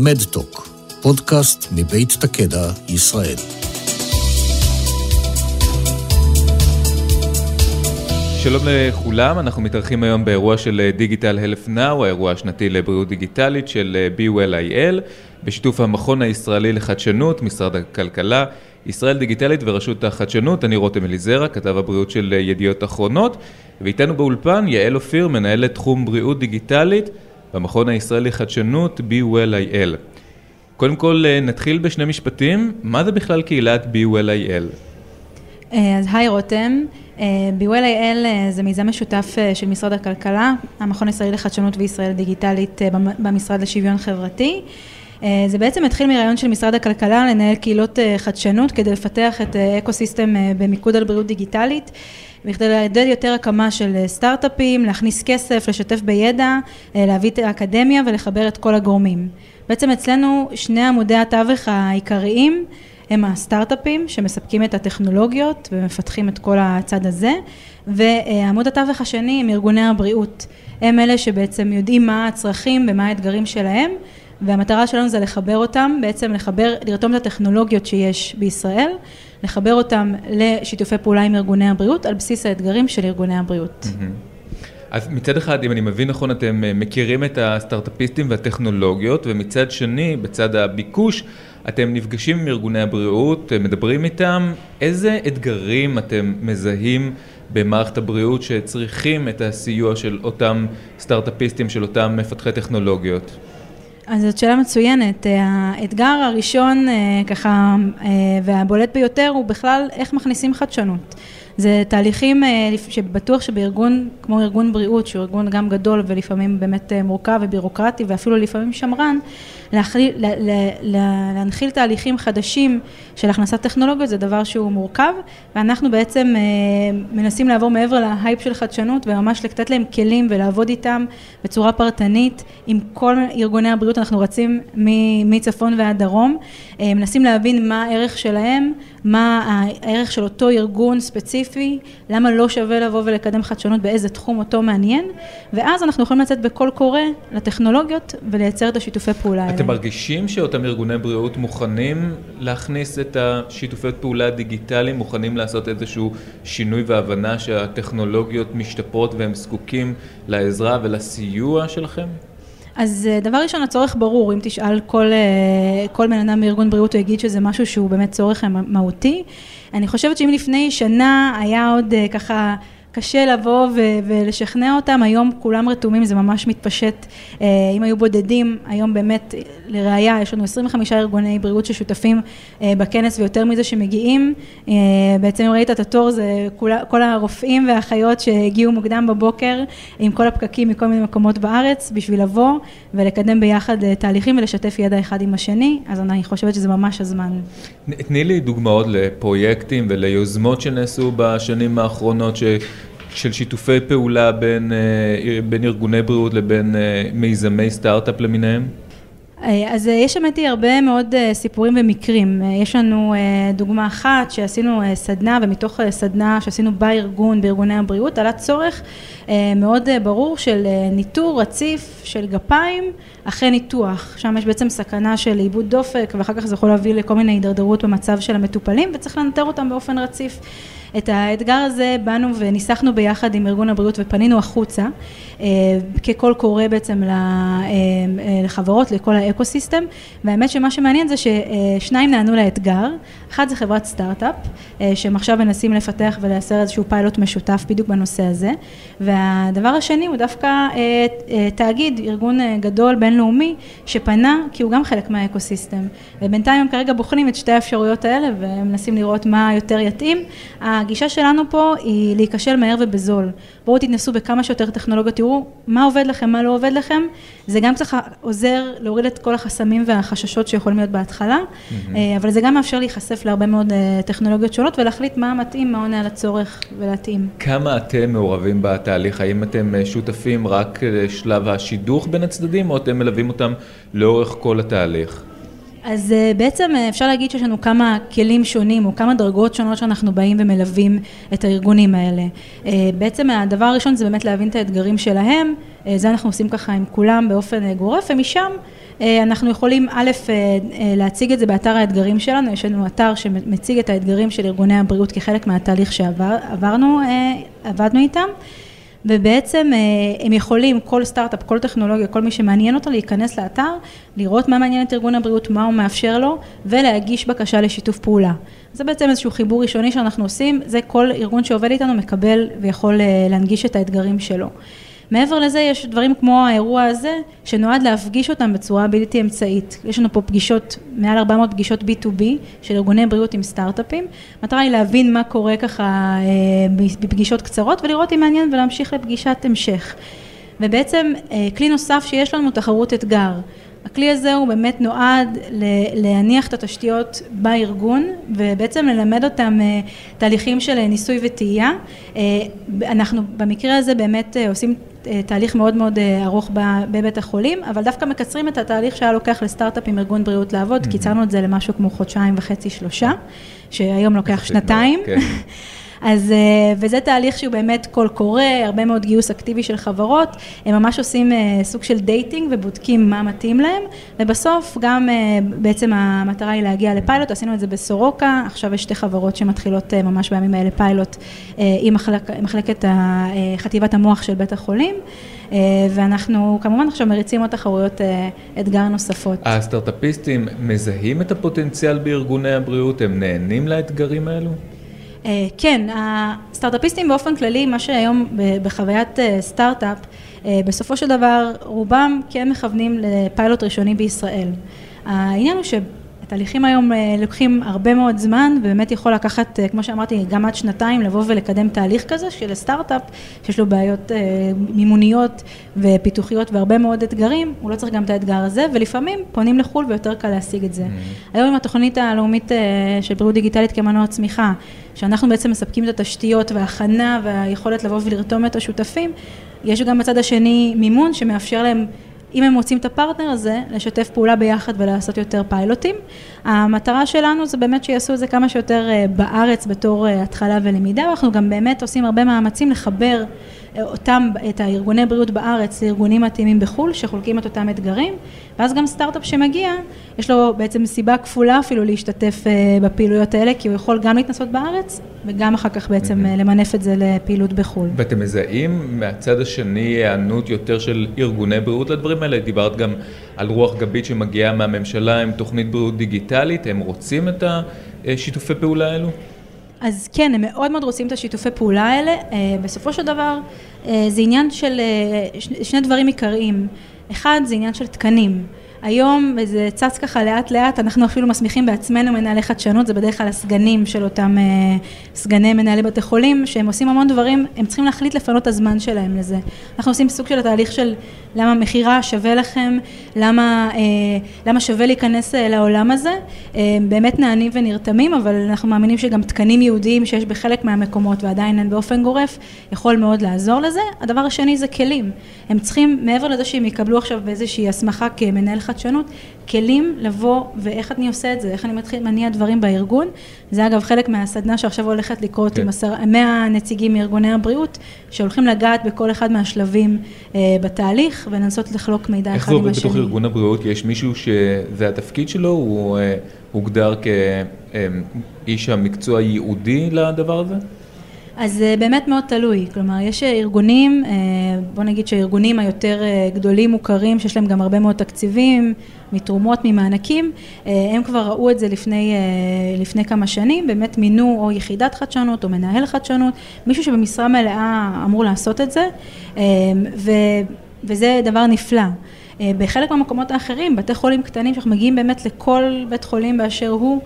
מדטוק, פודקאסט מבית תקדע, ישראל. שלום לכולם, אנחנו מתארחים היום באירוע של דיגיטל הלף נאו, האירוע השנתי לבריאות דיגיטלית של BWell.IL, בשיתוף המכון הישראלי לחדשנות, משרד הכלכלה, ישראל דיגיטלית ורשות החדשנות, אני רותם אליזרה, כתב הבריאות של ידיעות אחרונות, ואיתנו באולפן יעל אופיר, מנהלת תחום בריאות דיגיטלית במכון הישראלי לחדשנות BWell.IL. קודם כל נתחיל בשני משפטים, מה זה בכלל קהילת BWell.IL? אז היי רותם, BWell.IL זה מיזם משותף של משרד הכלכלה, המכון הישראלי לחדשנות וישראל דיגיטלית במשרד לשוויון חברתי. זה בעצם התחיל מרעיון של משרד הכלכלה לנהל קהילות חדשנות כדי לפתח את אקו סיסטם במיקוד על בריאות דיגיטלית בכדי לעודד יותר הקמה של סטארט-אפים, להכניס כסף, לשתף בידע, להביא את האקדמיה ולחבר את כל הגורמים. בעצם אצלנו שני עמודי התווך העיקריים הם הסטארט-אפים שמספקים את הטכנולוגיות ומפתחים את כל הצד הזה ועמוד התווך השני הם ארגוני הבריאות, הם אלה שבעצם יודעים מה הצרכים ומה האתגרים שלהם והמטרה שלנו זה לחבר אותם, בעצם לחבר, לרתום את הטכנולוגיות שיש בישראל, לחבר אותם לשיתופי פעולה עם ארגוני הבריאות על בסיס האתגרים של ארגוני הבריאות. אז מצד אחד, אם אני מבין נכון, אתם מכירים את הסטארט-אפיסטים והטכנולוגיות ומצד שני, בצד הביקוש, אתם נפגשים עם ארגוני הבריאות, מדברים איתם, איזה אתגרים אתם מזהים במערכת הבריאות שצריכים את הסיוע של אותם סטארט-אפיסטים, של אותם מפתחי טכנולוגיות? אז זאת שאלה מצוינת, האתגר הראשון ככה והבולט ביותר הוא בכלל איך מכניסים חדשנות. זה תהליכים שבטוח שבארגון כמו ארגון בריאות שהוא ארגון גם גדול ולפעמים באמת מורכב ובירוקרטי ואפילו לפעמים שמרן להנחיל תהליכים חדשים של הכנסת טכנולוגיות זה דבר שהוא מורכב ואנחנו בעצם מנסים לעבור מעבר להייפ של חדשנות וממש לתת להם כלים ולעבוד איתם בצורה פרטנית עם כל ארגוני הבריאות. אנחנו רצים מצפון ועד דרום מנסים להבין מה הערך שלהם מה הערך של אותו ארגון ספציפי למה לא שווה לבוא ולקדם חדשנות באיזה תחום אותו מעניין ואז אנחנו יכולים לצאת בקול קורא לטכנולוגיות ולייצר את השיתופי פעולה האלה. אתם מרגישים שאותם ארגוני בריאות מוכנים להכניס את השיתופי פעולה הדיגיטליים, מוכנים לעשות איזשהו שינוי והבנה שהטכנולוגיות משתפרות והם זקוקים לעזרה ולסיוע שלכם? אז דבר ראשון הצורך ברור, אם תשאל כל בן אדם בארגון בריאות הוא יגיד שזה משהו שהוא באמת צורך מהותי. אני חושבת שאם לפני שנה היה עוד ככה קשה לבוא ולשכנע אותם, היום כולם רתומים, זה ממש מתפשט, אם היו בודדים, היום באמת לראיה יש לנו 25 ארגוני בריאות ששותפים בכנס ויותר מזה שמגיעים, בעצם אם ראית את התור זה כל הרופאים והאחיות שהגיעו מוקדם בבוקר עם כל הפקקים מכל מיני מקומות בארץ בשביל לבוא ולקדם ביחד תהליכים ולשתף ידע אחד עם השני, אז אני חושבת שזה ממש הזמן. תני לי דוגמאות לפרויקטים וליוזמות שנעשו בשנים האחרונות ש... של שיתופי פעולה בין, בין ארגוני בריאות לבין מיזמי סטארט-אפ למיניהם? אז יש האמת היא הרבה מאוד סיפורים ומקרים, יש לנו דוגמה אחת שעשינו סדנה ומתוך סדנה שעשינו בארגון, בארגוני הבריאות, עלה צורך מאוד ברור של ניטור רציף של גפיים אחרי ניתוח, שם יש בעצם סכנה של איבוד דופק ואחר כך זה יכול להביא לכל מיני הידרדרות במצב של המטופלים וצריך לנטר אותם באופן רציף. את האתגר הזה באנו וניסחנו ביחד עם ארגון הבריאות ופנינו החוצה כקול קורא בעצם לחברות, לכל האקו סיסטם והאמת שמה שמעניין זה ששניים נענו לאתגר, אחד זה חברת סטארט-אפ שהם עכשיו מנסים לפתח ולייצר איזשהו פיילוט משותף בדיוק בנושא הזה. והדבר השני הוא דווקא תאגיד, ארגון גדול בינלאומי שפנה כי הוא גם חלק מהאקו סיסטם ובינתיים הם כרגע בוחנים את שתי האפשרויות האלה ומנסים לראות מה יותר יתאים הגישה שלנו פה היא להיכשל מהר ובזול, בואו תתנסו בכמה שיותר טכנולוגיות, תראו מה עובד לכם, מה לא עובד לכם, זה גם צריך עוזר להוריד את כל החסמים והחששות שיכולים להיות בהתחלה, אבל זה גם מאפשר להיחשף להרבה מאוד טכנולוגיות שונות ולהחליט מה מתאים, מה עונה על הצורך ולהתאים. כמה אתם מעורבים בתהליך, האם אתם שותפים רק לשלב השידוך בין הצדדים או אתם מלווים אותם לאורך כל התהליך? אז בעצם אפשר להגיד שיש לנו כמה כלים שונים או כמה דרגות שונות שאנחנו באים ומלווים את הארגונים האלה. בעצם הדבר הראשון זה באמת להבין את האתגרים שלהם, זה אנחנו עושים ככה עם כולם באופן גורף, ומשם אנחנו יכולים א', להציג את זה באתר האתגרים שלנו, יש לנו אתר שמציג את האתגרים של ארגוני הבריאות כחלק מהתהליך שעברנו, עבדנו איתם. ובעצם הם יכולים, כל סטארט-אפ, כל טכנולוגיה, כל מי שמעניין אותו, להיכנס לאתר, לראות מה מעניין את ארגון הבריאות, מה הוא מאפשר לו, ולהגיש בקשה לשיתוף פעולה. זה בעצם איזשהו חיבור ראשוני שאנחנו עושים, זה כל ארגון שעובד איתנו מקבל ויכול להנגיש את האתגרים שלו. מעבר לזה יש דברים כמו האירוע הזה, שנועד להפגיש אותם בצורה בלתי אמצעית. יש לנו פה פגישות, מעל 400 פגישות B2B של ארגוני בריאות עם סטארט-אפים. המטרה היא להבין מה קורה ככה בפגישות קצרות ולראות אם מעניין ולהמשיך לפגישת המשך. ובעצם כלי נוסף שיש לנו תחרות אתגר. הכלי הזה הוא באמת נועד להניח את התשתיות בארגון ובעצם ללמד אותם תהליכים של ניסוי וטעייה. אנחנו במקרה הזה באמת עושים תהליך מאוד מאוד ארוך בבית החולים, אבל דווקא מקצרים את התהליך שהיה לוקח לסטארט-אפ עם ארגון בריאות לעבוד, קיצרנו את זה למשהו כמו חודשיים וחצי שלושה, שהיום לוקח שנתיים. אז, וזה תהליך שהוא באמת קול קורא, הרבה מאוד גיוס אקטיבי של חברות, הם ממש עושים סוג של dating ובודקים מה מתאים להם, ובסוף גם בעצם המטרה היא להגיע לפיילוט, עשינו את זה בסורוקה, עכשיו יש שתי חברות שמתחילות ממש בימים האלה פיילוט עם מחלקת חטיבת המוח של בית החולים, ואנחנו כמובן עכשיו מריצים עוד תחרויות אתגר נוספות. הסטארט-אפיסטים מזהים את הפוטנציאל בארגוני הבריאות, הם נהנים לאתגרים האלו? כן, הסטארט-אפיסטים באופן כללי, מה שהיום בחוויית סטארט-אפ, בסופו של דבר רובם כן מכוונים לפיילוט ראשוני בישראל. העניין הוא שהתהליכים היום לוקחים הרבה מאוד זמן ובאמת יכול לקחת, כמו שאמרתי, גם עד שנתיים לבוא ולקדם תהליך כזה של סטארט-אפ, שיש לו בעיות מימוניות ופיתוחיות והרבה מאוד אתגרים, הוא לא צריך גם את האתגר הזה, ולפעמים פונים לחו"ל ויותר קל להשיג את זה. היום עם התוכנית הלאומית של בריאות דיגיטלית כמנוע צמיחה, שאנחנו בעצם מספקים את התשתיות וההכנה והיכולת לבוא ולרתום את השותפים, יש גם בצד השני מימון שמאפשר להם, אם הם מוצאים את הפרטנר הזה, לשתף פעולה ביחד ולעשות יותר פיילוטים. המטרה שלנו זה באמת שיעשו את זה כמה שיותר בארץ בתור התחלה ולמידה, ואנחנו גם באמת עושים הרבה מאמצים לחבר אותם, את הארגוני בריאות בארץ לארגונים מתאימים בחו"ל, שחולקים את אותם אתגרים, ואז גם סטארט-אפ שמגיע, יש לו בעצם סיבה כפולה אפילו להשתתף בפעילויות האלה, כי הוא יכול גם להתנסות בארץ, וגם אחר כך בעצם למנף את זה לפעילות בחו"ל. ואתם מזהים מהצד השני היענות יותר של ארגוני בריאות לדברים האלה? דיברת גם על רוח גבית שמגיעה מהממשלה עם תוכנית בריאות דיגיטלית, הם רוצים את השיתופי פעולה האלו? אז כן, הם מאוד מאוד רוצים את השיתופי פעולה האלה, בסופו של דבר זה עניין של שני דברים עיקריים, אחד זה עניין של תקנים, היום זה צץ ככה לאט לאט, אנחנו אפילו מסמיכים בעצמנו מנהלי חדשנות, זה בדרך כלל הסגנים של אותם סגני מנהלי בתי חולים, שהם עושים המון דברים, הם צריכים להחליט לפנות את הזמן שלהם לזה, אנחנו עושים סוג של התהליך של למה מחירה שווה לכם, למה שווה להיכנס לעולם הזה, באמת נענים ונרתמים, אבל אנחנו מאמינים שגם תקנים יהודיים שיש בחלק מהמקומות ועדיין אין באופן גורף, יכול מאוד לעזור לזה. הדבר השני זה כלים, הם צריכים, מעבר לזה שהם יקבלו עכשיו באיזושהי הסמכה כמנהל חדשנות, כלים לבוא ואיך אני עושה את זה, איך אני מתחיל מניע דברים בארגון, זה אגב חלק מהסדנה שעכשיו הולכת לקרות עם 100 נציגים מארגוני הבריאות, שהולכים לגעת בכל אחד מהשלבים בתהליך ולנסות לחלוק מידע אחד עם השני. איך זה עובד בתוך ארגון הבריאות? יש מישהו שזה התפקיד שלו, הוא הוגדר כאיש המקצוע ייעודי לדבר הזה? אז זה באמת מאוד תלוי, כלומר יש ארגונים, בוא נגיד שהארגונים היותר גדולים מוכרים, שיש להם גם הרבה מאוד תקציבים, מתרומות, ממענקים, הם כבר ראו את זה לפני, לפני כמה שנים, באמת מינו או יחידת חדשנות או מנהל חדשנות, מישהו שבמשרה מלאה אמור לעשות את זה, וזה דבר נפלא. בחלק מהמקומות האחרים, בתי חולים קטנים שאנחנו מגיעים באמת לכל בית חולים באשר הוא,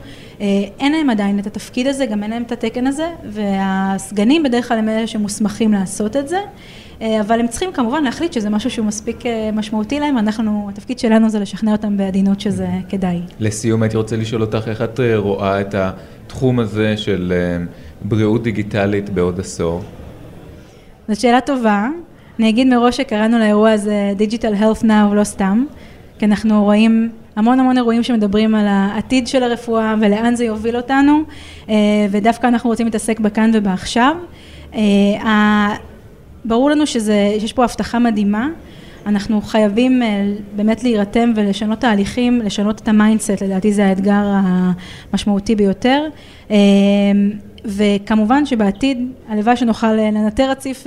אין להם עדיין את התפקיד הזה, גם אין להם את התקן הזה, והסגנים בדרך כלל הם אלה שמוסמכים לעשות את זה, אבל הם צריכים כמובן להחליט שזה משהו שהוא מספיק משמעותי להם, אנחנו, התפקיד שלנו זה לשכנע אותם בעדינות שזה כדאי. לסיום הייתי רוצה לשאול אותך, איך את רואה את התחום הזה של בריאות דיגיטלית בעוד עשור? זאת שאלה טובה. אני אגיד מראש שקראנו לאירוע הזה Digital Health Now לא סתם, כי אנחנו רואים המון המון אירועים שמדברים על העתיד של הרפואה ולאן זה יוביל אותנו, ודווקא אנחנו רוצים להתעסק בכאן ובעכשיו. ברור לנו שזה, שיש פה הבטחה מדהימה. אנחנו חייבים באמת להירתם ולשנות תהליכים, לשנות את ה mindset, לדעתי זה האתגר המשמעותי ביותר. וכמובן שבעתיד, הלוואי שנוכל לנטר רציף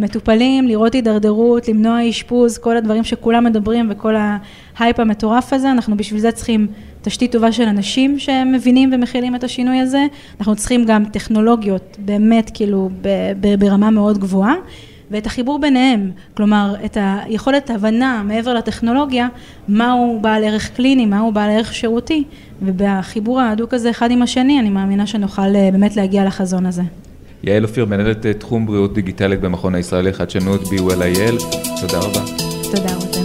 מטופלים, לראות הידרדרות, למנוע אשפוז, כל הדברים שכולם מדברים וכל ההייפ המטורף הזה, אנחנו בשביל זה צריכים תשתית טובה של אנשים שמבינים ומכילים את השינוי הזה, אנחנו צריכים גם טכנולוגיות באמת כאילו ברמה מאוד גבוהה. ואת החיבור ביניהם, כלומר את היכולת הבנה מעבר לטכנולוגיה, מהו בעל ערך קליני, מהו בעל ערך שירותי, ובחיבור ההדוק הזה אחד עם השני, אני מאמינה שנוכל באמת להגיע לחזון הזה. יעל אופיר, מנהלת תחום בריאות דיגיטלית במכון הישראלי לחדשנות, BWL-IL, תודה רבה. תודה רותם.